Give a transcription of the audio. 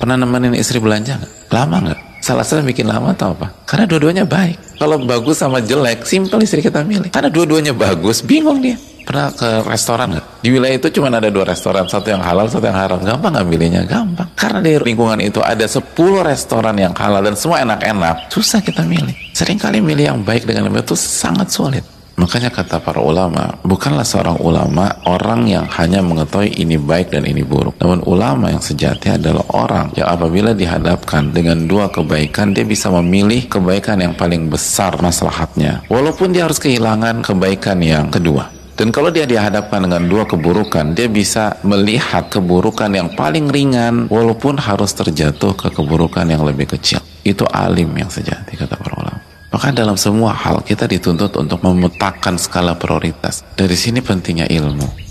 Pernah nemenin istri belanja nggak? Lama nggak? Salah satu bikin lama atau apa? Karena dua-duanya baik. Kalau bagus sama jelek, simpel istri kita milih. Karena dua-duanya bagus, bingung dia. Pernah ke restoran nggak? Di wilayah itu cuma ada dua restoran, satu yang halal, satu yang haram. Gampang nggak milihnya? Gampang. Karena di lingkungan itu ada 10 restoran yang halal dan semua enak-enak. Susah kita milih. Seringkali milih yang baik dengan yang baik itu sangat sulit. Makanya kata para ulama, bukanlah seorang ulama orang yang hanya mengetahui ini baik dan ini buruk. Namun ulama yang sejati adalah orang yang apabila dihadapkan dengan dua kebaikan, dia bisa memilih kebaikan yang paling besar maslahatnya. Walaupun dia harus kehilangan kebaikan yang kedua. Dan kalau dia dihadapkan dengan dua keburukan, dia bisa melihat keburukan yang paling ringan walaupun harus terjatuh ke keburukan yang lebih kecil. Itu alim yang sejati kata para. Maka dalam semua hal kita dituntut untuk memetakan skala prioritas. Dari sini pentingnya ilmu.